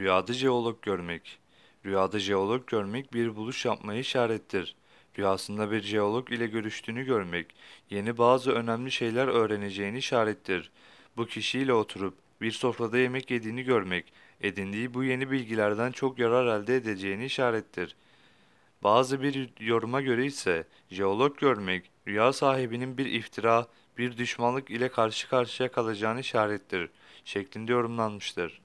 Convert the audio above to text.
Rüyada jeolog görmek. Rüyada jeolog görmek bir buluş yapmayı işarettir. Rüyasında bir jeolog ile görüştüğünü görmek, yeni bazı önemli şeyler öğreneceğini işarettir. Bu kişiyle oturup bir sofrada yemek yediğini görmek, edindiği bu yeni bilgilerden çok yarar elde edeceğini işarettir. Bazı bir yoruma göre ise jeolog görmek, rüya sahibinin bir iftira, bir düşmanlık ile karşı karşıya kalacağını işarettir şeklinde yorumlanmıştır.